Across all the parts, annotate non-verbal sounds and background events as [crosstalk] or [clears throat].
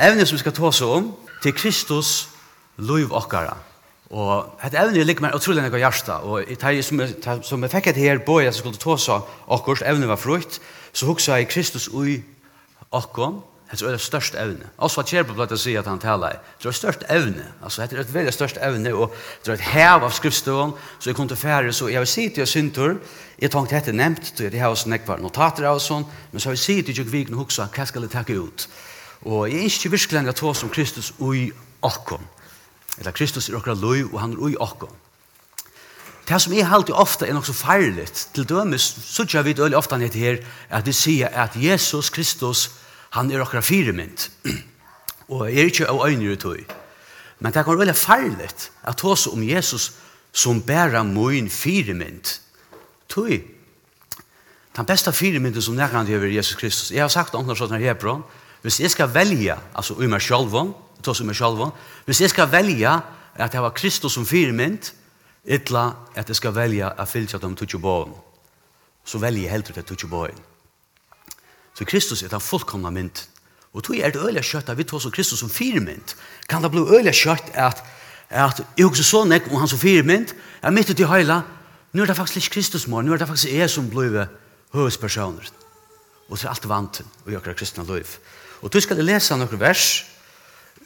evne som vi skal ta oss om, til Kristus lov okkara. Og hette evne ligger meg utrolig nekka hjärsta, og jeg, som, jeg, som jeg fikk et her boi, jeg skulle ta oss okkurs, evne var frukt, så hugsa jeg Kristus ui okkom, hette er det størst evne. Også at Kjerpa blei sier at han tala det er størst evne, altså hette er et veldig størst evne, og det er et hev av skriftstånd, så jeg kunne til så jeg vil si til jeg syntur, jeg tenkte hetta nevnt, det er det her hos nekvar notater av sånn, men så jeg vil si til jeg vikne hugsa hva skal jeg takke ut? Og jeg ønsker virkelig at oss om Kristus ui okkom. Eller Kristus er okra lui, og han er ui okkom. Det som er alltid ofte er nok så feirligt, Til dømes, så tja vi øyelig ofte han heter her, at vi sier at Jesus Kristus, han er okra firemynd. [clears throat] og jeg er ikke av øyne tøy. Men det kan være veldig feirligt at oss om Jesus som bærer møyn firemynd. Tøy. Den beste firemynden som nærkant gjør Jesus Kristus. Jeg har sagt om det sånn her hebron, hvis jeg skal velge, altså i meg selv, jeg tar meg selv, hvis jeg skal velge at jeg var Kristus som firmynd, etla at jeg skal velge at fylse dem de tog båen, så velger jeg helt ut at tog båen. Så Kristus er den fullkomna mynd. Og tog er det øyla kjøtt at vi tog som Kristus som firmynd. Kan det bli øyla kjøtt at at jeg også så nek om han som firmynd, jeg mitt ut i heila, nu er det faktisk ikke Kristus mor, nu er det faktisk jeg som blir høyspersoner. Og det er alt vant i akkurat kristna liv. Og du skal lese noen vers,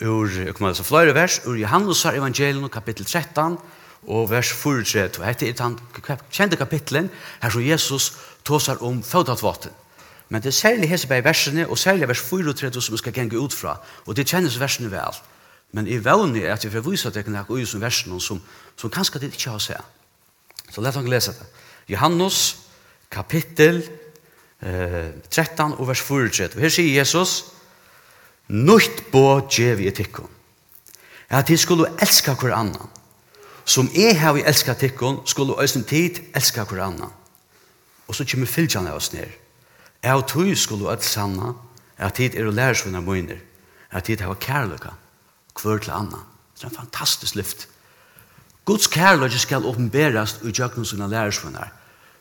ur, jeg kommer lese flere vers, ur Johannusar evangelium kapittel 13, og vers 43. Hette er den kjente kapitlen, her som Jesus tåsar om fødatvaten. Men det er særlig hese bare versene, og særlig vers 34 som vi skal gjenge ut fra, og det kjennes versene vel. Men i vevne er at vi får vise at jeg kan ha ui som versene som, som kanskje det ikke har seg. Så let oss lese det. Johannes, kapittel eh, 13 og vers 43. Og her sier Jesus, Nutt bo djev i etikkon. At de skulle elska hver annan. Som jeg har vi elska etikkon, skulle øysen tid elska hver annan. Og så kommer fylgjane av oss ned. Jeg og tog skulle øyne sanna at tid er å lære seg av møyner. At tid har kærløyka hver til annan. Det er en fantastisk lyft. Guds kærløyka skal åpenberast i djøkken sine lærersvunnar.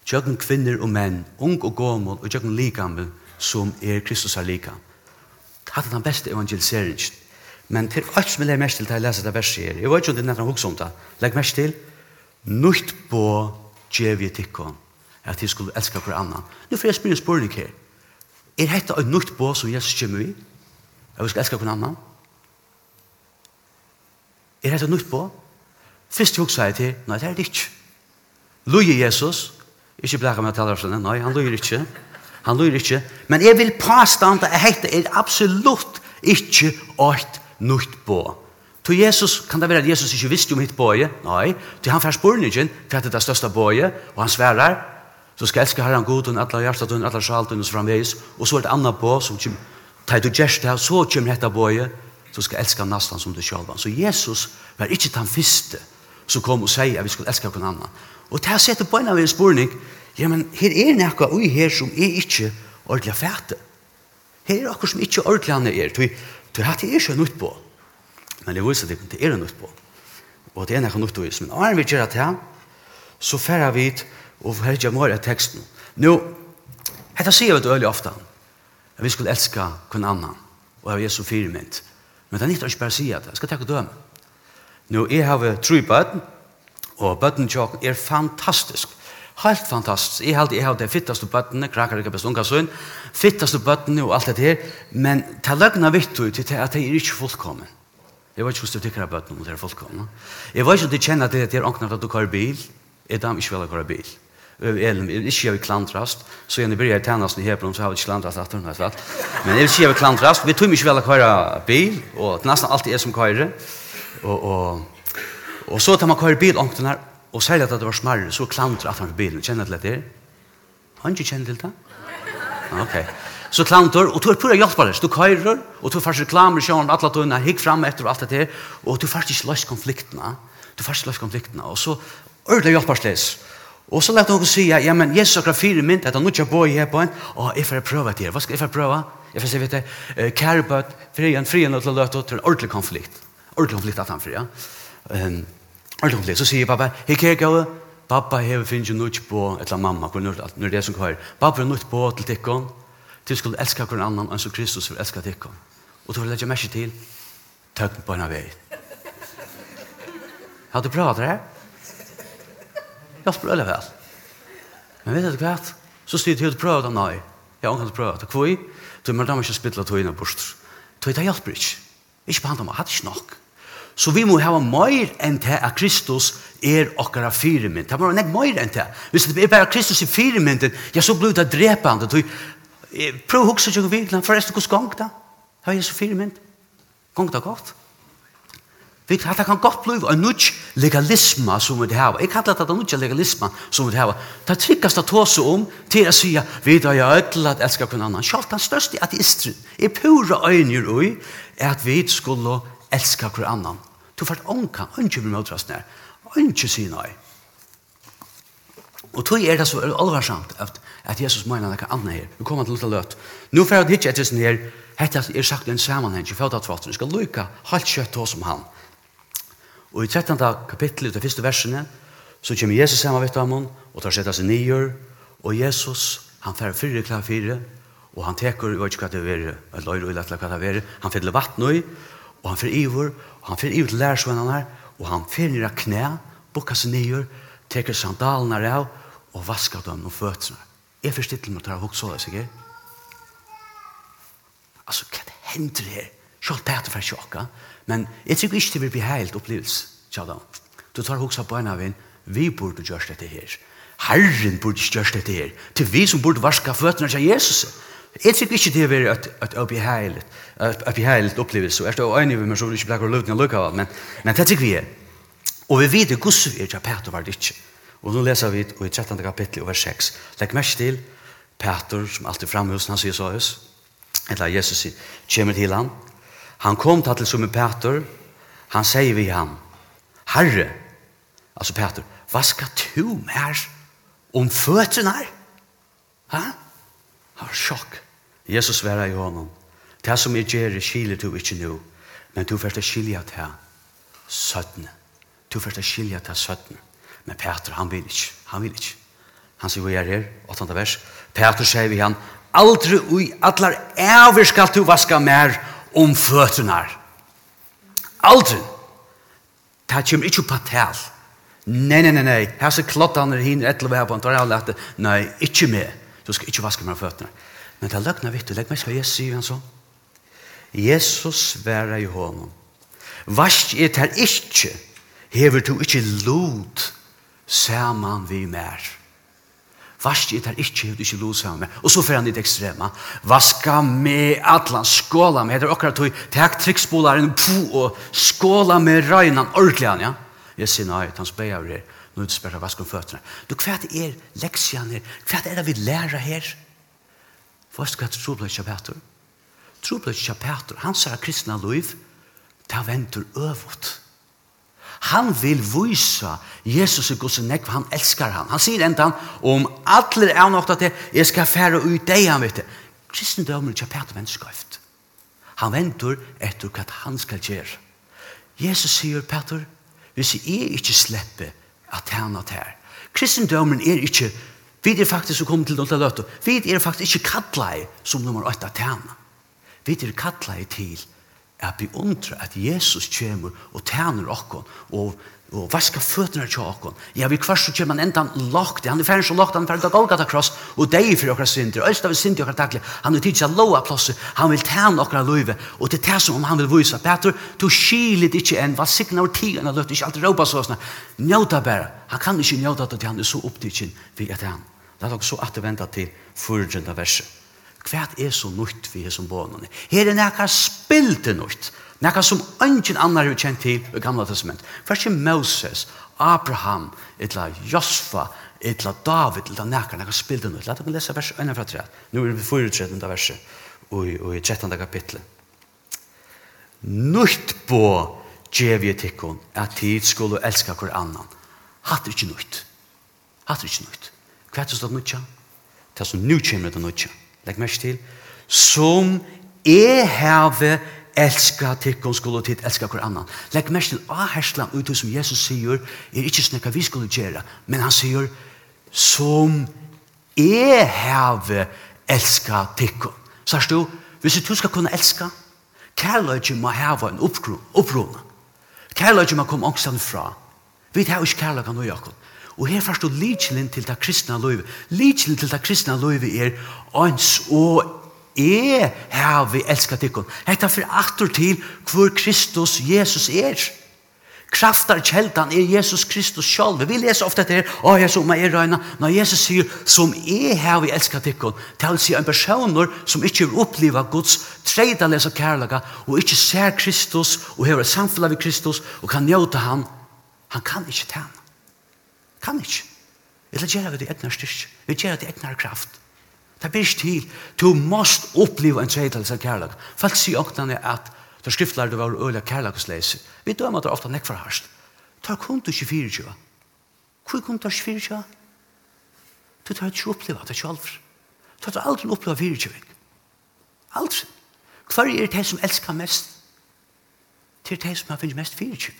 Djøkken kvinner og menn, ung og gåmål, og djøkken likamme som er Kristus er likamme Hatt er den beste evangeliseringen. Men til alt som jeg legger mest til til å lese det verset her, jeg vet ikke om det er nesten hukse om det, legg mest til, Nutt på djevje tikkon, at de skulle elske hver annan. Nå får jeg spyrir spørning her. Er dette et nutt på som Jesus kommer i? At vi skal elske hver annan? Er dette et nutt på? Først hukse jeg til, nei, det er det ikke. Løye Jesus, ikke blekka med å tale av nei, han løyer ikke. Han lyr ikke. Men jeg vil påstande at dette er absolutt ikke åkt nytt på. Til Jesus, kan det være at Jesus ikke visste om hitt bøye? Nei. Til han fær spurningen til at det er det største bøye, og han sverar, så skal elske herren god, og alle hjertet, og alle sjalt, og så og så er det anna på, som kommer, ta du gjerst det, så kommer dette bøye, så skal elska nastan som du selv. Så Jesus var ikke den første som kom og sier at vi skulle elska noen annan. Og til å sette på en av en spurning, ja, men her er noe ui her som er ikke ordentlig fæte. Her er noe som ikke ordentlig han er, Du, tui hatt ikke ikkje nytt på. Men det viser det, det er nytt på. Og det er noe nytt vis. Men når vi gjerra til, så færer vi og hører ikke mer av teksten. Nå, dette sier vi det øyelig ofte. at vi skulle elske kun annan, og jeg av Jesu firmynd. Men det er nytt å ikke bare si det, jeg skal takke og døme. Nå, jeg har tru bøten. og bøten er fantastisk. Helt fantastisk. Jeg halte, jeg det fittaste bøttene, krakkar ikke best unga sønn, fittaste bøttene og alt det her, men til løgna vitt ut til at jeg er ikke fullkommen. Jeg vet ikke hvordan du tykker av bøttene om det er fullkommen. Jeg vet ikke om du kjenner at det er åknet at du kører bil, jeg dam ikke vel å kører bil. Jeg vil ikke gjøre klantrast, så jeg blir jeg tjennesten i Hebron, så har vi ikke klantrast at hun, men jeg vil ikke gjøre klantrast, vi tog ikke vel å kar bil, og det nesten alltid er som kører, og, og, og så tar man kører bil åknet Og særlig at det var smarre, så klantra at han for bilen. Kjenner til det? Han ikke kjenner til det? Ok. Så klantor, og du er pura hjelpare. Du køyrer, og du fars reklamer i sjån, alle tunna, hikk fram etter og alt det her, og du fars ikke løs konfliktene. Du fars løs konfliktene, og så ordentlig hjelparsles. Og så lette hun si, ja, men Jesus akkurat fire mynd, at han ikke bor i her på en, og jeg får prøve det her. Hva skal jeg få prøve? Jeg får si, vet du, kære på kærebøt, frien, frien, og til å løte til en ordentlig konflikt. Ordentlig konflikt at han fria. Ja. Um, Ordentlig, så sier pappa, hei kjær gau, pappa hever finnes jo nødt på, eller mamma, når det er som kvar, pappa er nødt på til tikkon, til skulle elska hver annan, enn som Kristus vil elska tikkon. Og du vil legge merke til, tøkken på en av vei. Har du pratet her? Ja, spør alle vel? Men vet du hva? Så styrt jeg ut prøvd av nei. Jeg har ikke prøvd. Hvor? Du må da ikke spille togene bort. Tog det hjelper ikke. Ikke behandler meg. Hadde ikke nok. Så vi må hava meir enn til at Kristus er okkara firemynd. Det var nek meir enn til. Hvis det er bare Kristus i firemynden, ja, så blir det drepande. Prøv å hukse ikke virkelig, forresten, hvordan gong da? Det var Jesu firemynd. Gong da godt. Vi kan det kan godt bli en nudge legalisme som vi har. Jeg kallar det en nudge legalisme som vi har. Det tryggast å ta seg om til å si vi da jeg ødel at elsker kun annan. Selv den største ateisteren er pura øyner ui at vi skulle elska hver annan. Du fært ånka, ønske blir møtrast nær, ønske sier nei. Og tog er det så alvarsamt at, at Jesus mener noe annet her. Vi kommer til å løt. Nå får jeg ikke etter sin her, hette er sagt en sammenheng, ikke født at vatten. Vi skal lykke halvt kjøtt hos om han. Og i 13. kapittelet, av første versene, så kommer Jesus sammen ved ham, og tar seg seg nyer, og Jesus, han fer fyrre klar fire, og han teker, jeg vet ikke hva det er, eller løyre, eller hva det er, han fyller vatten og og han fer iver, og han fer iver til lærersvennene her, og han fer nere knæ, bukker seg nyer, teker sandalene her av, og vasker dem og føttene. Jeg forstår til meg til å hukke så det, sikkert. Altså, hva det hender her? Sjalt det er for sjokka, men jeg tror ikke det vil bli helt opplevelse, tja da. Du tar huksa på en av en, vi burde gjøre dette her. Herren burde gjøre dette her. Til vi som burde varska føttene til Jesus. Jesus Jeg tykker ikke det er et, et obeheiligt, et obeheiligt opplevelse, og jeg er øyne med men så vil ikke blekker å lukke av, men, men det tykker vi er. Og vi vet hvordan vi er til Peter var det ikke. Og nå leser vi i 13. kapittel, vers 6. Legg mest til Peter, som alltid framhus, han sier så høys, eller Jesus sier, kommer til han. Han kom til som en Peter, han sier vi ham, Herre, altså Peter, hva skal du mer om føttene her? Hæ? Han var sjokk. Jesus var i honom. Det som jeg gjør, skiler du ikke nå, men du først er skilja til søttene. Du først er skilja til søttene. Men Peter, han vil ikke. Han vil ikke. Han sier vi er her, 8. vers. Peter sier vi han, aldri ui atlar æver skal du vaska mer om føtene. Aldri. Det kommer ikke på tal. Nei, nei, nei, nei. Her så klottene er hin, etter hva jeg på en tar jeg lette. Nei, ikke med. Du skal ikke vaske meg føttene. Men det er løgnet vitt, legg meg skal Jesus sier han så. Jesus sværer i hånden. Vask et her ikke, hever du ikke lot saman vi mer. Vask et her ikke, hever du ikke lot saman mer. Og så fer han litt ekstrema. Vaska med atlan, skåla med, det er akkurat tog, tek triksbolaren på og skåla med røynan, ordentlig han, ja. Jeg sier nei, han spør jeg over nå ikke spørre vask om føttene. Du, hva er leksjene her? Hva er det vi lærer her? Først hva er troblad kjapater? Troblad kjapater, han sier kristna liv, det venter øvått. Han vil vise Jesus i Guds nekv, han elskar han. Han sier enda han, om alle er nok at jeg skal fære ut deg, han vet det. Kristendømmen kjapater vennskøyft. Han venter etter hva han skal gjøre. Jesus sier, Peter, hvis jeg ikke slipper at tjene til. Kristendømmen er ikke, vi er faktisk å komme til Dolta Løtta, vi er faktisk ikke kattleie som nummer 8 at tjene. Vi er kattleie til at vi undrer at Jesus kommer og tjener oss og og vaska føtene til åkken. Ja, vi kvart så kommer man enda lagt, han er ferdig så lagt, han er ferdig til Golgata Cross, og deg for åkra synder, og øst av synder åkra takle, han vil tidsa loa plosset, han vil tæne okra løyve, og det er som om han vil vise, Peter, du skilit ikke enn, hva sikna av tiden, han løft ikke alltid råpa såsna, njøta bare, han kan ikke njóta til han er så opptidsin, vi at han. Det er nok så at det venta til verset. Hva er så nytt vi er som bånene? Her er nekka spilte nytt. Nekka som ønsken annar har kjent til i gamla testament. Først er Moses, Abraham, etla Josfa, etla David, etla nekka, nekka spilte nytt. La dere lese vers 1 fra 3. Nå er vi fyrir 4 verset, og i 13. kapitlet. Nytt på djev i at tid skulle elska hver annan. Hatt er ikke nytt. Hatt er ikke nytt. Hva er det som er nytt? Det er som nu kommer det nytt legg mest til, som er herve elska tikkun skulle tid elska hver annan. Legg mest til av herslan ut som Jesus sier, er ikke snakka vi skulle gjøre, men han sier, som er herve elska tikkun. Sars du, hvis du skal kunne elska, kærløyge må hava en opprona. Kærløyge må komme ångsten fra. Vi tar ikke kærløyge noe Jakob. Og her først og lidselen til det kristne løyve. Lidselen til det kristne løyve er ans og er her vi elskar tikkun. Hetta fyrir aftur til hvor Kristus Jesus er. Kraftar kjeldan er Jesus Kristus sjálv. Vi leser ofta etter her, å, jeg som er røyna. Når Jesus sier, som er her vi elskar tikkun, til å si en personer som ikke vil oppleva Guds treida lesa kærlaga, og ikke ser Kristus, og hever samfunnet ved Kristus, og kan njóta han, han kan ikke han. Kan ikke. Eller gjør vi det etnere styrke. Vi gjør det etnere kraft. Det blir ikke til. Du måst oppleve en tredjedelse av kærlighet. Folk sier også at da skriftlærer du var øyne kærlighetsleise. Vi dømer det ofte nekk for harst. Ta kun du 24. Hvor kun du 24? Du tar ikke oppleve det selv. Du tar aldri oppleve 24. Aldri. Hver er det som elsker mest? Det er det som har finnet mest 24.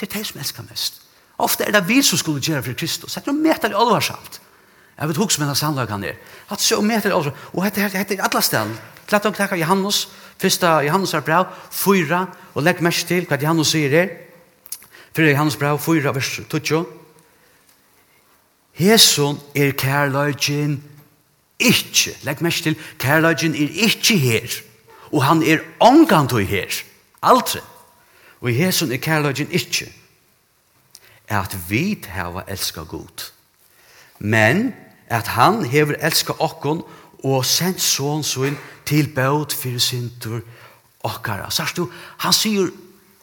Det er det som elsker mest. Ofte er det vi som skulle gjøre for Kristus. Det er noe meter i alvarsamt. Jeg vet hos med den sannlagen her. Det er så meter i alvarsamt. Og dette er det alle stedene. Klart og takk av Johannes. Første Johannes er bra. Fyra. Og legg mest til hva Johannes sier her. Fyra Johannes bra. Fyra vers 20. Hesun er kærløgjen ikke. Legg mest til. Kærløgjen er ikke her. Og han er omgang til her. Aldri. Og hesun er kærløgjen ikke. Ikke at vi har elsket godt. Men at han hever elska okkon og sendt sånn sånn til bøt fyrir sindur okkara. Sars du, han sier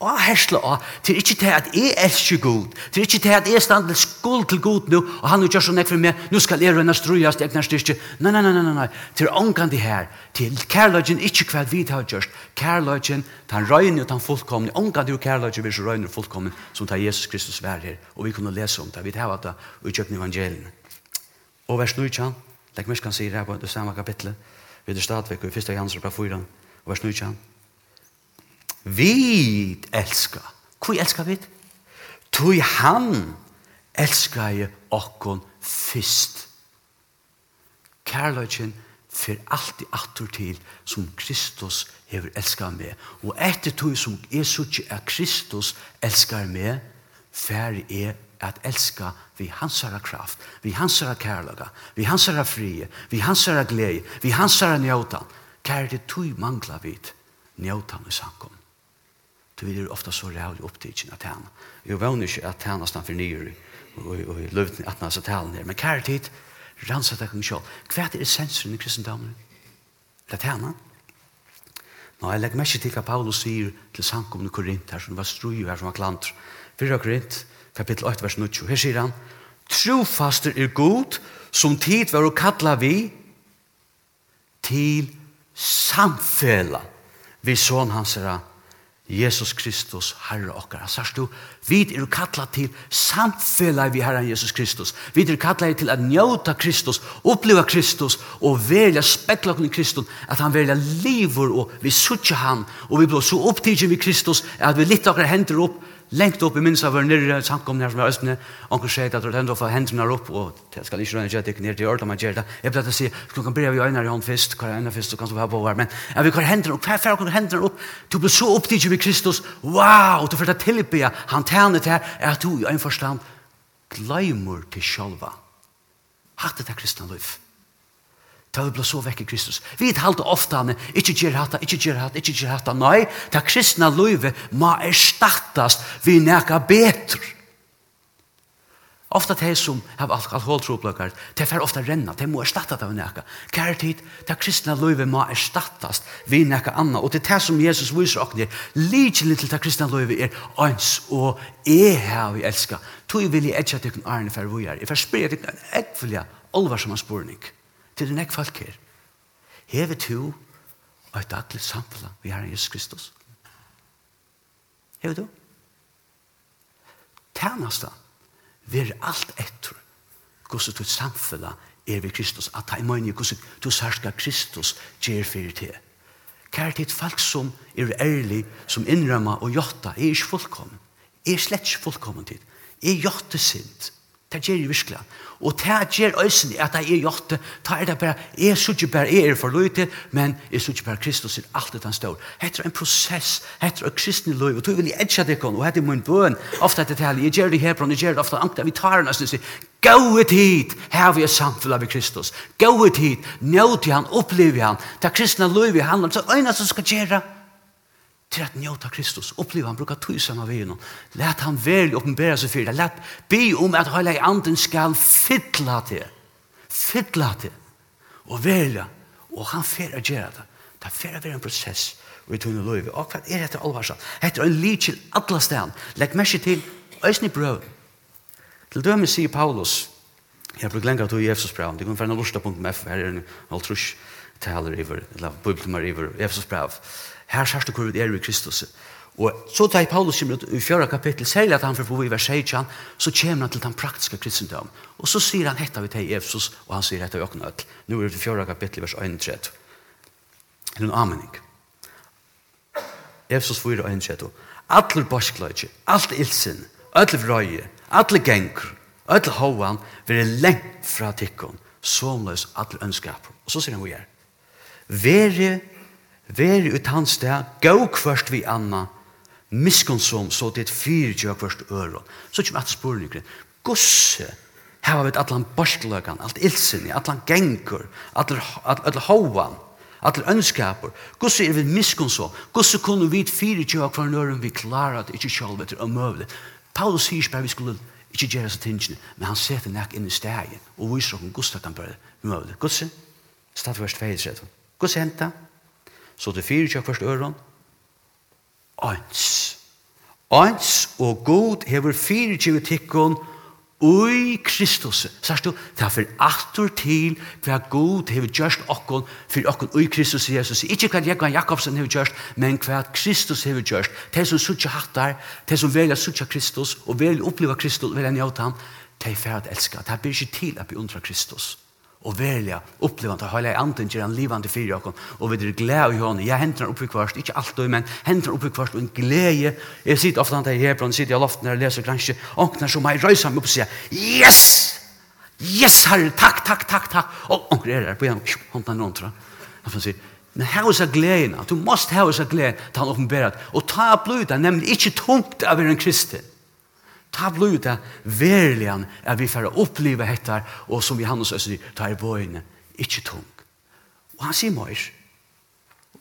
avhersle av, til ikke til at jeg elsker god, til ikke til at jeg stand til skuld til god nå, og han gjør sånn for meg, nå skal jeg rønne strøyast, jeg knast ikke, nei, nei, nei, nei, nei, til ångan det her, til kærløgjen ikke hva vi har gjort, kærløgjen, den røyne og den fullkomne, ångan det jo kærløgjen vi så røyne og fullkomne, som tar Jesus Kristus vær her, og vi kunne lese om det, vi tar det, og i kjøkken evangeliene. Og vers 9, kjan det er mye kan si det her på det samme kapitlet, vi er stadigvæk, og i 1. Jansrøp 4, og vers 9, Vi elska. Hvor elska vi? Tui han elska i okkon fyrst. Kærløgjen for alt i atur til som Kristus hever elska meg. Og etter tui som er sutje at Kristus elskar meg, færre er at elska vi hansara kraft, vi hansara kærlaga, vi hansara frie, vi hansara glede, vi hansara njautan. Kære det tui mangla vid njautan i samkommet. Du er ofta så rævlig opptidsen at han. Jeg vann ikke at tæna stann for nyere og i løvden at nasa talen her. Men kære tid, rannsat deg kong sjål. Hva er essensen i kristendommen? Det er tæna. Nå, jeg legger mest til hva Paulus sier til samkomne Korint her som var strui her som var klant. 4 Korint, kapittel 8, vers 9. Her sier han, Trofaster er god, som tid var å kalla vi til samfella vi sån hans herra Jesus Kristus, Herre okkar. Han sier du, vi er kallet til samfellet vi Herren Jesus Kristus. Vi er kalla til at njøta Kristus, oppleva Kristus, og velja spekla okken i Kristus, at han velja livur, og vi sutja han, og vi blir så opptidgen vi Kristus, at vi litt okkar hender opp, lengt opp i minst av nere nirre samkomne som er østene, onkel sier at det enda får hendene opp, og det skal ikke rønne ikke at det nere til ørta man gjør det. Jeg pleier til å si, du kan brev i øynene i hånd først, hver øynene først, du kan så være på her, men jeg vil hver hendene opp, hver færre kan hendene opp, du blir så opptidig med Kristus, wow, du får det tilbyr, han tjener til her, at du i en forstand, glemmer til sjølva. Hatt det til kristne liv. Ta vi blir så vekk i Kristus. Vi halte ofte han, ikke gjør hatt, ikke gjør hatt, ikke gjør hatt. Nei, ta kristna løyve må erstattast vi nekka betur. Ofta de som har alkoholtrobløkker, de får ofta renna, de må erstatta det vi nekka. Kære tid, ta kristna løyve må erstattast vi nekka anna. Og det er det som Jesus viser okken er, lite til ta kristna løyve er ans og er her vi elskar. Tog vil jeg etja tykken arne for vi er. Jeg får spyrja tykken ekvelia, olvarsamma spurning til det ekk folk her. Hever to og et daglig samfunn vi har Jesus Kristus. Hever du? Tjeneste vil alt etter hvordan du samfunn er vi Kristus. At ta i møyne hvordan du særska Kristus gjør fyrir til. Kær til folk som er ærlig, som innrømmer og jotta, er ikke fullkommen. Er slett ikke fullkommen tid. Er jotta sint. Det gjør jeg virkelig. Og det gjør øysen at jeg er gjort det. Da er det bare, jeg synes ikke bare jeg er for løyte, men jeg synes ikke bare Kristus er alt det han står. Det er en prosess, Det er kristne løy, og du vil jeg ikke det kan, og det er min bøn. Ofte er det til, jeg gjør det her, Hebron, jeg gjør det ofte ankta, vi tar nesten og sier, Gå ut hit, her vi er samfunnet med Kristus. Gå ut hit, nå til han, opplever han. Det er kristne løy vi handler om, så øyne som skal gjøre det til at njóta Kristus, oppleva han bruka tusen av veginn, let han vel oppenbera seg fyrir, let be om at heila i anden skal fytla til, fytla til, og velja, og han fer a gjerra det, det fer a vera en prosess, og i tunne loive, og hva er dette alvarsan, hette er en lykil atla stedan, legg mersi til, æsni brøv, til døme sier Paulus, jeg bruk lengra til Jefsus brev, det kan være en lorsta.f, her er en altrush taler iver, eller bibelmar iver, Jefsus brev, Her sørste hvor vi er i Kristus. Og så tar Paulus kommer ut i fjøra kapittel, særlig at han får bo i vers 16, så kommer han til den praktiske kristendom. Og så sier han hetta vi til Efsos, og han sier hetta vi åkne ut. Nå er det fjøra kapittel, vers 31. er en anmenning. Efsos 4, 31. Atler borskløyge, alt ilsen, alle vrøye, alle genker, alle hovan, vil er lengt fra tikkon, somløs alle ønskaper. Og så sier han vi er. Vere Vær ut hans sted, gå kvørst vi anna, miskonsom, så det er fyrt jo kvørst øre. Så kommer at spurningen, gosse, her har vi atlan borskløkan, alt ilsinni, atlan gengur, atlan, atlan hovan, atlan ønskaper. Gosse er vi miskonsom, gosse kunne vi fyrt jo kvørst øre, vi klarer at ikke sjálf etter omøvlig. Paulus sier bare vi skulle ikke gjøre så tingene, men han setter nek inn i stegen, og viser om gosse kan bare møvlig. Gosse, stadverst 2, Gosse henta, så det fyrir ikke først øren, ans. Ans og god hever fyrir ikke tikkun ui Kristus. Sørst du, det er for atur til hva god hever gjørst okkon, fyrir okkon ui Kristus Jesus. Ikke hva Jekvan Jakobsen hever gjørst, men hva Kristus hever gjørst. De som sutja hattar, de som velja sutja Kristus, og velja oppleva Kristus, velja njóta han, de er at elska. Det er blir til at beundra Kristus og velja upplevan ta heila anden ger ein livande fyrir och og við er glädje i honom. Jag hentar uppi i ikki inte allt men hentar uppi i og och en glädje. Jag sitter ofta där här på sitter i loften när jag läser kanske och när så mig rösa upp och säga yes. Yes, herre, takk takk takk takk Och och er där på ein hon någon tror. Han får se. Men här är så glädjen. Du måste ha så glädje. Ta uppenbarat. Och ta blöda, nämligen inte tungt av en kristen. Ta blod det verligen at vi får oppleve dette og som vi hans sier, ta i bøyene, ikke tung. Og han sier mer.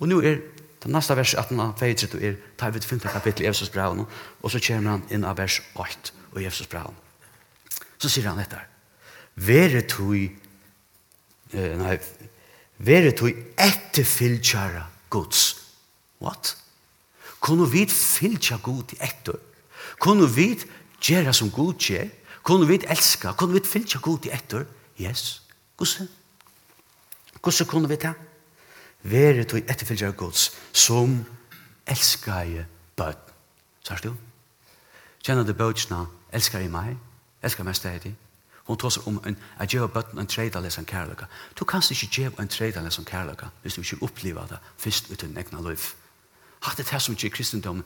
Og nå er det neste vers 18 av Feitret er ta i til 5. kapittel i Efesus braun og så kommer han inn av vers 8 i Efesus braun. Så sier han dette Vere tui eh, nei, vere tui etterfylkjara gods. What? Kunne vi fylkja god i etter? Kunne vi gjøre som god gjør, kunne vi elska, kunne vi fylle god i etter, yes, hvordan? Hvordan kunne vi det? Være til etterfylja av gods, som elskar jeg bød. Sørst du? Kjenner du bødsna, elskar jeg meg, elskar meg stedig, Hon tar seg om en, at gjør bøtten en tredales en kærløkka. Du kan ikke gjøre en tredales en kærløkka hvis du ikke opplever det først uten egna liv. Hatt det her som ikke er kristendommen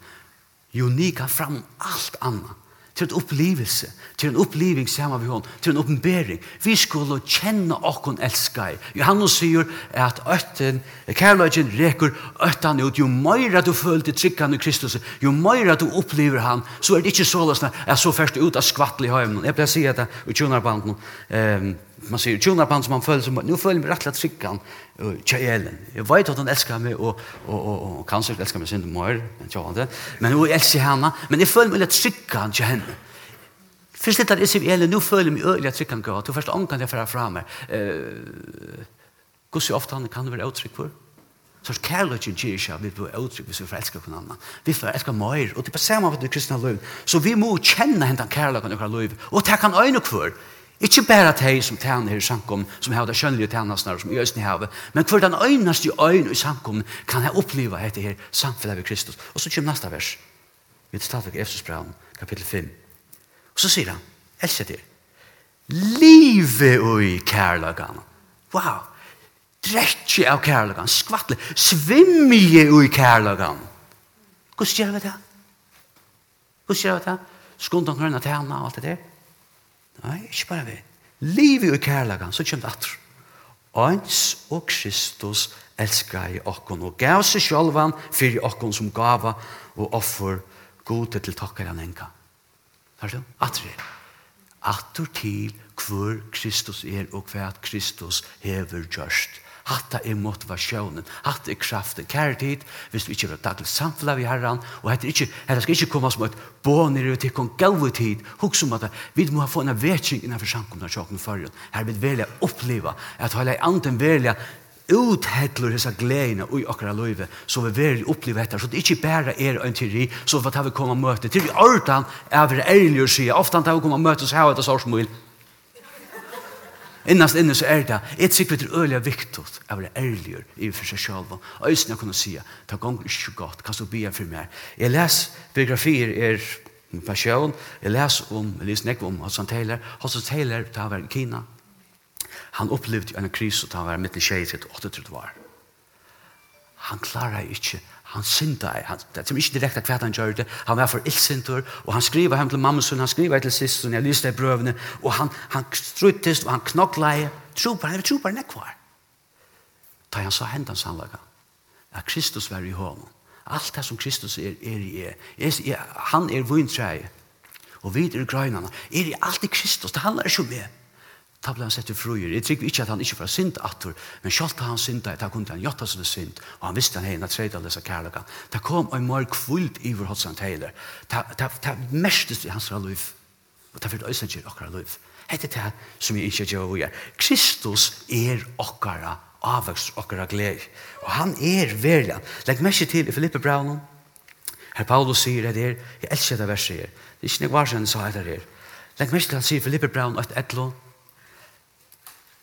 unika fram om alt annet til en opplevelse, til en oppleving sammen med henne, til en oppenbering. Vi skulle kjenne åkken elsker. Johannes sier at øtten, kærløgjen reker øtten ut. Jo mer du føler til tryggene i Kristus, jo mer du opplever han, så er det ikke så løsne, Jeg så først ut av skvattelig høymen. Jeg pleier å si at det, og tjonerbanden, eh, man säger tjuna på som man följer som nu följer mig rättligt tryggan och tjejelen. Jag vet att han älskar mig och, och, och, och kanske älskar mig sin mor men jag inte. Men hon älskar henne. Men jag följer mig rätt tryggan till henne. Först det att jag säger nu följer mig öliga tryggan gå. Du först omkan jag förar fram mig. Uh, Gussi ofta han kan vara uttryck för. Så kärleken ger sig vi blir uttryck hvis vi förälskar på annan. Vi förälskar mer. og det er på samme sätt i kristna liv. Så vi må kjenne hentan kärleken i våra liv. Och det kan øyne kvar. Ikke bare de som tjener her i samkommen, som har det kjønnelige tjenestene, som i østene havet, men for den øyneste øyne i samkommen kan jeg oppleve dette her samfunnet ved Kristus. Og så kommer neste vers. Vi tar stadig Efsusbraun, kapittel 5. Og så sier han, elsker det. Livet i kærløkene. Wow! Drekje av kærløkene. skvattle, svimje i kærløkene. Hvordan gjør vi det? Hvordan gjør vi det? Skundan grønne tjener og alt det der. Nei, ikke bare vi. Livet og kærlagan, så kommer det atter. Ans og Kristus elskar i okkon og gav seg sjálvan fyrir okkon som gava og offer gode til takkar han enka. Hör du? Atri. Atter til hvor Kristus er og hva Kristus hever gjørst Hatta er motivasjonen, hatta er kraften, kære tid, hvis vi ikke vil daglig samfunnet vi herran, og hette ikke, hette skal ikke komme som et båner ut til kong gau tid, hukk som at vi må ha få en vetsing innenfor samkomna tjokken forrige, her vil velja oppleva, at hele anden velja uthedler disse gledene i okra løyve, så vi vil oppleve etter, så det ikke bare er en teori, så vi tar vi komme og møte, til vi ordan er vi ærlig å si, ofte tar vi komme og møte, så har vi et sårsmål, Innast inne så er det, jeg tykker det er øyelig viktig å være ærlig i for seg selv. Og jeg kunne si, ta gong ikke godt, hva så blir jeg for meg. Jeg les biografier er en person, jeg les om, jeg les nekve om Hudson Taylor. Hudson Taylor, da var i Kina. Han opplevde en kris, da var mitt i tjej til 8-3 år. Han klarer ikke han synda er, han, det er ikke direkte hva han gjør det, han var for illsintur, og han skriver hjem til mammasun, han skriver til sistun, jeg lyste i brøvene, og han, han struttist, og han knokkleie, trupar, han var trupar nekvar. Da han sa hendan sannlaga, at Kristus var i hånden, alt det som Kristus er, er i er, er han er vintreie, og vi er i grøynene, er i alt i Kristus, det handler ikke om meg, Da ble han sett i fruer. Jeg trykker ikke at han ikke var sint atter, men selv da han sint, da kunne han gjøre seg sint, og han visste han hei, at tredje disse kærløkene. Da kom en mer kvult i vår hos han teiler. Da mestes i hans liv, og da fyrt øysen ikke akkurat liv. Hette det som jeg ikke gjør å gjøre. Kristus er akkurat avvøkst okkara gled. Og han er verlig. Legg merke til i Filippe Braunen. Her Paulus sier det her, jeg elsker det verset her. Det er ikke noe nek han sa det her. Legg merke til han sier Filippe Braunen 8.1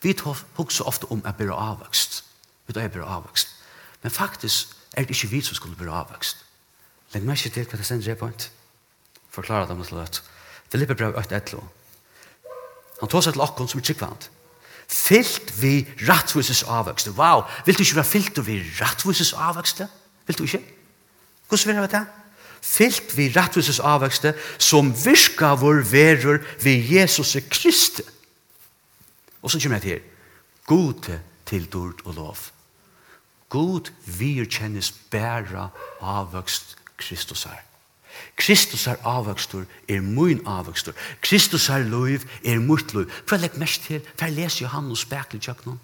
Vi hugsa ofte om at byrja avvokst. Vi tar byrja avvokst. Men faktisk er det ikke vi som skulle byrja avvokst. Legg meg ikke til hva det sender jeg på en. Forklara dem til løtt. Det lipper brev 8.1. Han tås til okkon som er tryggvand. Fylt vi rattvises avvokst. Wow, vil du ikke være fylt vi rattvises avvokst? Vil du ikke? Hvordan vil jeg det? Fylt vi rattvises avvokst som virka vår verur vi Jesus Kristus Og så kommer jeg til her. God til dord og lov. God virkjennes bæra avvøkst Kristus her. Kristus er avvøkstur, er mun avvøkstur. Kristus er loiv, er mort loiv. Prøv å legge mest til, for jeg leser Johannes spekler tjøknum.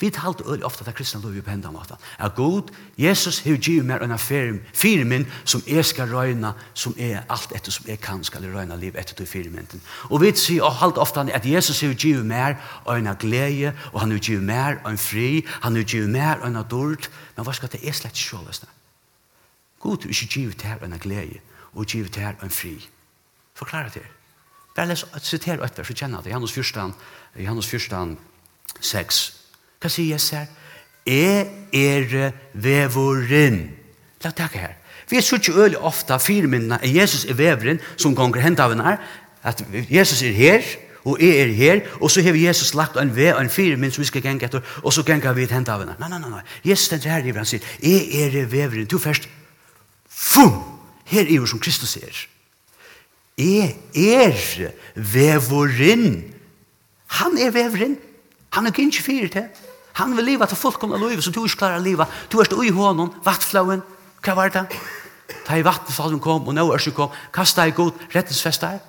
Vi talte øl ofte at kristne lov i på hendene måten. Er god, Jesus har givet meg en affære fire min som jeg skal røyne, som er alt etter som jeg kan skal røyne liv etter til fire min. Og vi sier og halte ofte at Jesus har givet meg en glede, og han har givet meg en fri, han har givet meg en dård, men hva skal det er slett sjåløsne? God har ikke givet her en glede, og givet her en fri. Forklare det. Bare les, sitere etter, så kjenner det. Johannes 1, Johannes 1, 6, Hva sier Jesus her? Jeg er vevoren. La takk her. Vi er ikke øyelig ofte firmyndene at Jesus er veveren som gonger hent av henne At Jesus er her, og jeg er her, og så har Jesus lagt en ve og en firmynd som vi skal gjenge etter, og så ganger vi hent av henne. Nei, nei, nei, nei. Jesus stender her i han sier, jeg er veveren. Du først, fum, her er jo som Kristus er. Jeg er vevoren. Han er veveren. Han er ikke fire til. Han vil leva til fullkomna liv som du ikke klarer å leva. Du er stå i hånden, vattflauen. Hva var det? Ta i vattenfallen kom, og nå er det kom, kasta i god, rettensfest rettensfesta.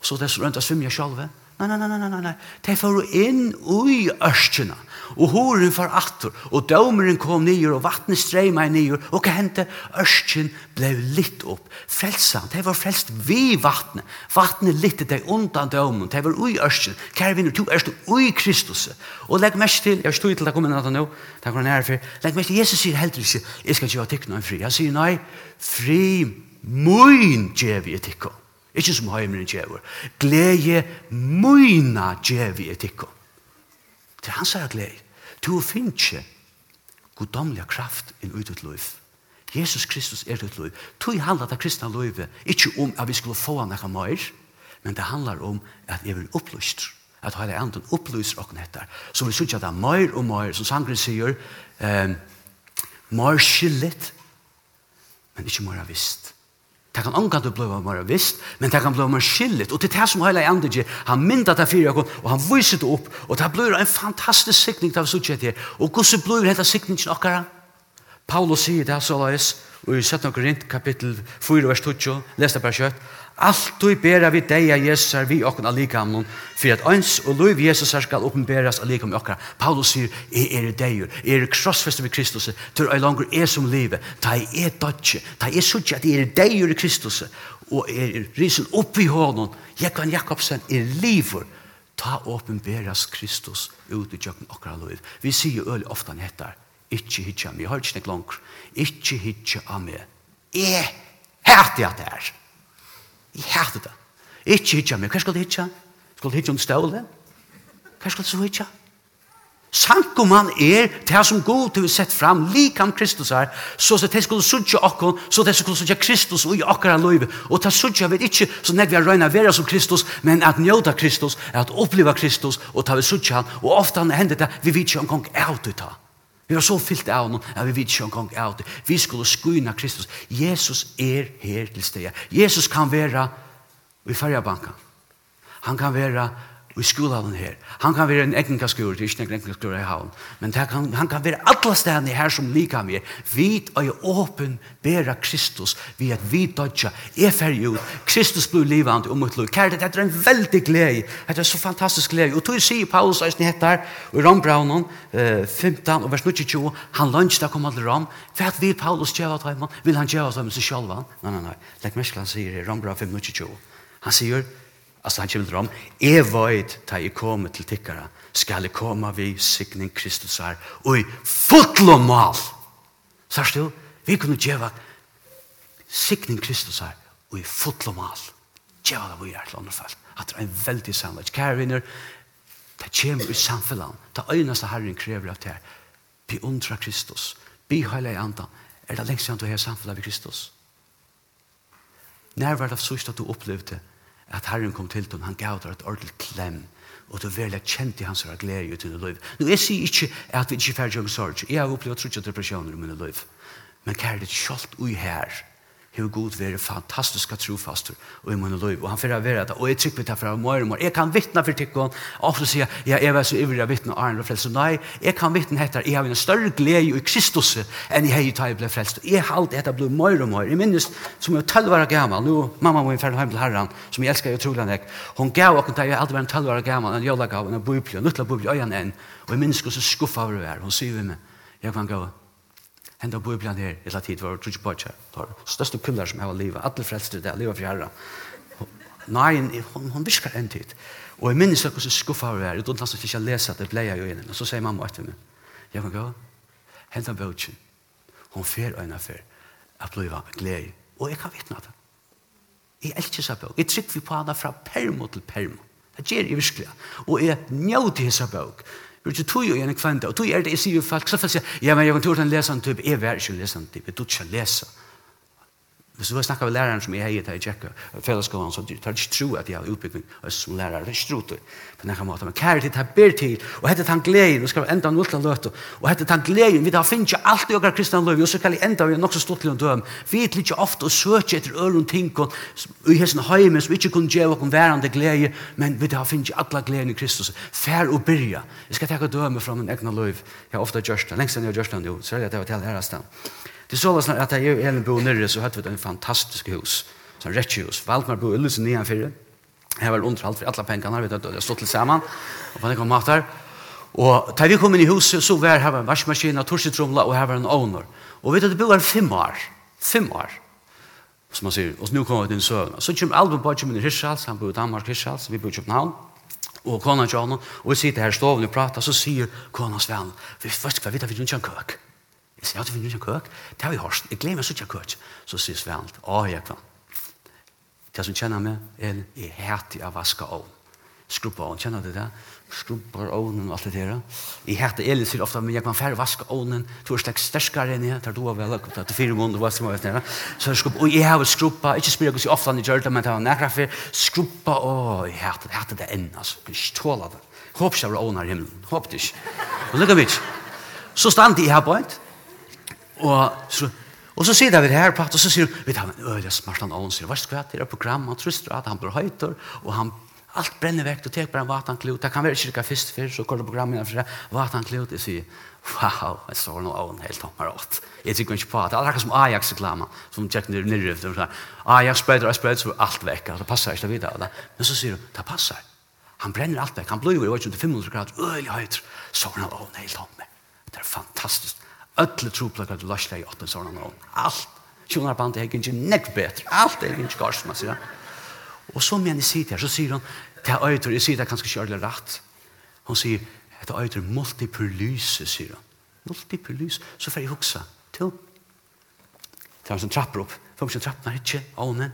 Og så det er så rundt å svimme sjalve. Nei, nei, nei, nei, nei, nei. De får inn ui ørskjene. Og horen for atter. Og dømeren kom nyer, og vattnet streima i nyer. Og hva hendte? Ørskjen ble litt opp. Frelsa. De var frelst vi vattnet. Vattnet litt de undan dømen. De var ui ørskjen. Kære vinner, du erst ui Kristus. Og legg mest til, jeg stod til det kommer natt nå, det kommer nære for. Legg mest til, Jesus sier helt ikke, jeg skal ikke ha tikk noen fri. Han sier nei, fri, mun, djevi, tikk noen. Ikke som heimeren djever. Glede møyna djevi etikko. Det er hans er glede. Du finner goddomlige kraft inn ut ut liv. Jesus Kristus er ut liv. Du handler det kristne livet ikke om at vi skulle få han noe mer, men det handlar om at jeg vil opplyst. At hele anden opplyser okken etter. Så vi synes at det er mer og mer, som sangren sier, eh, mer skillet, men ikke meir visst. Det kan omgå til å bli mer visst, men det kan bli mer skillet. Og til det som hele andre gjør, han myndet det fire akkurat, og han viser det opp, og det blir en fantastisk sikning til å sitte her. Og hvordan blir dette sikningen akkurat? Paulus sier det så løs, og i 17. Korint, kapittel 4, vers 20, les det bare kjøtt. Alt du bera vi deg av Jesus vi okken allika noen, for at øns og lov Jesus er skal oppenberes allikam om okkara. Paulus sier, jeg er deg, jeg er krossfester ved Kristus, til jeg langer er som livet, ta jeg er dødje, ta jeg sutje at jeg er deg i Kristus, og jeg er risen opp i hånden, Jekvan Jakobsen er liver, ta oppenberes Kristus ut i tjøkken okkara lov. Vi sier øl ofta nettar, ikkje hitja meg, jeg har ikke nek langer, ikke hitja av meg, jeg hater at det er. Jeg hater det. Ikke hitja meg. Hva skal du hitja? Skal du hitja en stålet? Hva skal du hitja? Sankoman er det som god har sett fram, likam Kristus her, så at de skulle sutja okkon, så at de skulle sutja Kristus og i okkara løyve. Og ta sutja vi ikke, så nek vi har røyna vera som Kristus, men at njóta Kristus, at oppliva Kristus, og ta vi sutja han, og ofta hender det, vi vet ikke omkong er det Vi var så fyllt av noen, at vi vet ikke engang av det. Vi skulle skuina Kristus. Jesus er her til stedet. Jesus kan være i färjabanken. Han kan være i skolan her. Han kan være en enkelkaskur, det er ikke en enkelkaskur i havn, men kan, han kan være alle stedene her som lika mer. Vi er åpen bæra Kristus, vi at vi dødja, er ferdig ut, Kristus blir livet om et liv. Kjære, dette er en veldig glede, dette er så fantastisk glede. Og tog sier Paulus eisen heter, i Rombraunen, eh, 15 og vers 22, han lunch da kom til Rom, for at vi Paulus gjør at han, vil han gjør at han seg sjálvan? Nei, nei, nei, legg mersk han sier i Rombraunen 5, 22. Han sier, Altså han kommer til om, jeg vet da jeg kommer til tikkere, skal jeg komme ved sikning Kristus her, og i fotlo mal. Sørst du, vi kunne gjøre sikning Kristus her, og i fotlo mal. Gjøre det vi er til andre fall. At det er en veldig sannhet. Kære vinner, det kommer i samfunnet. Det øyneste Herren krever av det her. Beundra Kristus. Be heilig i andan. Er det lengst siden du har samfunnet ved Kristus? Nær var det sørst at du opplevde det? at Herren kom til dem, han gav deg et ordentlig klem, og du veldig kjent i hans og glede ut i dine liv. Nå, jeg sier ikke at vi ikke er ferdig om sorg. Jeg har opplevd trutje depresjoner i min liv. Men kjære det kjølt ui her, hur god vi är fantastiska trofaster och i min liv. Och han förra vara det. Och jag tycker vi tar fram mer och mer. Jag kan vittna för tyckon. Och så säger jag, jag är så ivriga vittna och andra frälst. Nej, jag kan vittna heter, jag har en större glädje i Kristus än i hej tar jag blev frälst. Jag har alltid detta blivit mer och mer. Jag minns som jag tolv var gammal. Nu, mamma var infärd hem till herran som jag älskar otroligt mycket. Hon gav och jag har alltid en tolv var gammal. En jolla gav en bubbel, en nuttla bubbel, öjan en. Och jag minns hur så skuffade vi var. Hon säger vi mig, jag kan gå. Henda bibelen her, et la tid var trutje bøtja. Største kvinner som har livet, alle frelster det, livet for herren. Nei, hon, hon visker en tid. Og jeg minnes hvordan skuffa vi er, uten hans ikke lese at det ble jeg jo inn. Og så sier mamma etter meg, jeg kan gå, henta bøtjen. Hon fer øyne fer, jeg blir glede. Og jeg kan vitna det. Jeg elsker seg bøk. Jeg trykker vi på henne fra permo til permo. Det gjør jeg virkelig. Og jeg njøter seg bøk. Du ikke tog og en kvante, og tog er det jeg sier jo folk, så får jeg, ja, men jeg kan tog den lesende type, jeg er ikke en type, du ikke leser. Hvis du vil snakke med læreren som jeg heier til i tjekka fellesskolen, så tar ikke tro at jeg har utbygging som lærer. Det er ikke tro til på denne måten. Men kære til, det ber til, og hette tann gleden, og skal vi enda nulla løte, og hette tann gleden, vi da finner ikke alt i åker kristne løy, og så kan vi enda vi nok så stått til å døm. Vi er ikke ofte og søker etter ølen ting, og vi i hessen heimen som ikke kunne gjøre noen værende glede, men vi da finner ikke alle gleden i Kristus. Fær og byrja. Jeg skal ta døme fra min egna løy. Jeg har ofte gjørst det, lengst enn jeg har gjørst det, særlig at jeg var til her Det så låsna att jag er en bo nere så hade vi en fantastisk hus. Så rättshus. Valdmar bo Ullus nedan för. Jeg var under alt för alla pengarna vet att stått litt sammen. Och på den kom matar. Och da vi kom in i huset så var her en vaskmaskin, torsitromla och her var en owner. Och vet att det her fem år. Fem år som man säger. Och nu vi det en søvn. Så kom Albert på kommer i Hirschals, han bo i Danmark Hirschals, vi bo i Köpenhamn. Och konan till honom, och vi sitter här i stoven och pratar, så sier konans Sven. vi först ska veta vi inte har en kök. Jeg sier, ja, du finner ikke køk. Det har vi hørt. Jeg glemmer så ikke køk. Så sier Svend, å, jeg kan. Det som kjenner meg, er jeg heter av vaske ovn. Skrubba ovn, kjenner du det? Skrubba ovnen og alt det der. Jeg heter Elin sier ofte, men jeg kan færre vaska ovnen. Du er slik sterskere enn jeg, tar du av vel, og tar fire måneder, hva som er det? Så jeg skrubba, og jeg har skrubba, ikke spør jeg ofte han i det, men det var nærkere for. Skrubba, å, jeg heter hætig, heter det enn, altså. Jeg tåla det. Håper ikke jeg vil var ovnar i himmelen. Håper det ikke. Men lukka mitt. Så stand jeg her på et, Og så, og så sier vi det her på, og så sier vi tar en øyelig smart han ånd, sier, hva skal det er program, han truster at han blir høyter, og han, alt brenner vekk, og tek bare en vatanklot, det kan være cirka først før, så går det programmet for det, vatanklot, jeg sier, wow, jeg står noe ånd helt tommer åt. Jeg tykker ikke på at det er akkurat som Ajax-reklama, som tjekk nere nere, og Ajax spreder, og spreder, så er alt vekk, det passer ikke videre. Men så sier hun, det passer. Han brenner alt vekk, han blir jo i 500 grader, øyelig høyt, så er han ånd helt tommer. Det er fantastisk. Ötle troplaka du lasla i åtta sådana nån. Allt. Sjonar er ikke inte nekk bättre. Allt er ikke gars, man sier. Og så mener jeg sier her, så sier hun, det er øyter, jeg sier det er kanskje kjørlig rett. Hun sier, det er øyter multiperlyse, sier hun. Multiperlyse. Så får jeg huksa. Til. Det er en sånn trapper opp. Fem ikke trappen er ikke, åne.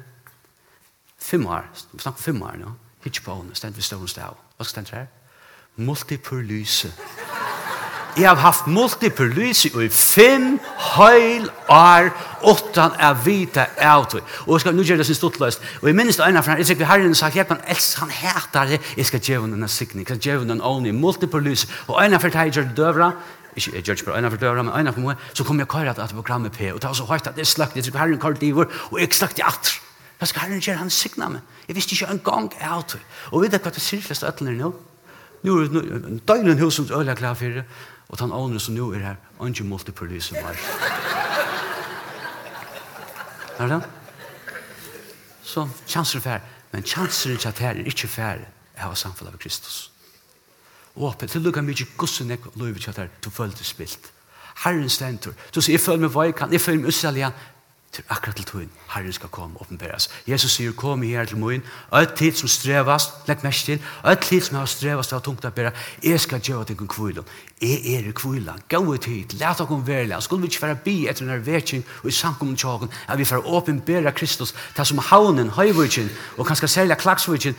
Fem år, vi snakker fem år nå. Ikke på åne, stendt vi stående stav. Hva skal stendt her? Multiperlyse. Multiperlyse jeg har haft multiperlyse i fem høyl år åttan av vita auto. Og jeg skal nu gjøre det sin stortløst. Og jeg minnes det ene fra, jeg sikker herren sagt, jeg kan elsk, han heter det, jeg skal gjøre denne sikning, jeg skal gjøre henne åni, multiperlyse. Og ene fra det jeg gjør døvra, ikke jeg gjør det bare ene fra døvra, men ene fra meg, så kom jeg køyre at det programmet P, og det var så høyt at det slagt, jeg sikker herren kallt i og jeg slagt i atter. Hva skal herren gjøre, han sikna meg. Jeg visste ikke en gang auto. Og vet du hva det sier flest sirkleste øtlene nå? Nå er det døgnet hos som øyla klar for det. Og den ånden som nå er her, ikke multiproducer meg. Er det? Så kjanser er færre. Men kjanser ikke at her er ikke færre jeg har samfunnet av Kristus. Og oppe, til lukka mykje gussen jeg lover ikke at her, du følte spilt. Herren stentor. Du sier, jeg føler meg veikan, jeg føler meg usalian, til akkurat til tøyen, Herren skal komme og åpenbæres. Jesus sier, kom her til møyen, og et tid som strevast, legg mest til, og et tid som har strevast det tungt å bære, jeg skal gjøre deg en. Jeg er i kvilen, gå ut hit, let dere være verle, skulle vi ikke være bi etter denne vekking og i samkommen tjåken, at vi får åpenbære Kristus, til som haunen, høyvurken, og kanskje særlig klagsvurken,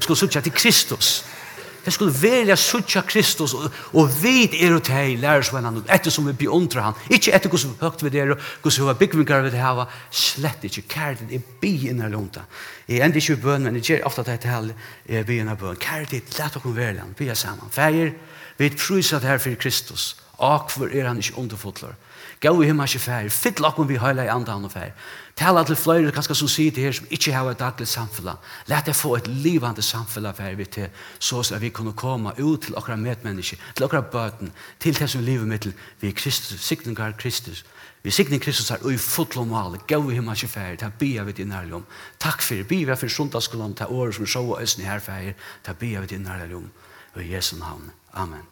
skulle sutja til Kristus. Kristus Det skulle velja suttja Kristus, og, og vid er og teg lærersvennan, etter som vi beundra han, ikkje etter hos høgt vi der, hos hva byggvingar vi det hava, slett ikkje, kærlighet er bi inna lunta. Jeg enda ikkje bøn, men jeg gjer ofta det til er bi inna bøn. Kærlighet, let okkur velja, vi er saman. Feir, vi er prysa det her for Kristus, akvar er han ikkje underfotlar. Gå i himmel ikke fær, fyll lakken vi høyla i andre andre fær. Tala til flere kanskje som sier til her, som ikke har et daglig samfunn. Læt deg få et livande samfunn fær vi til, så at vi kunne komme ut til okra medmenneske, til okra bøten, til det som livet mitt, vi er Kristus, sikningar Kristus. Vi sikning Kristus er ui fotlo male, gau i himmel fær, ta bia vi din nærlig om. Takk det. bia vi for sundagsskolen, ta året som sjå og æsni herfær, ta bia vi din nærlig om. Og i Jesu navn. Amen.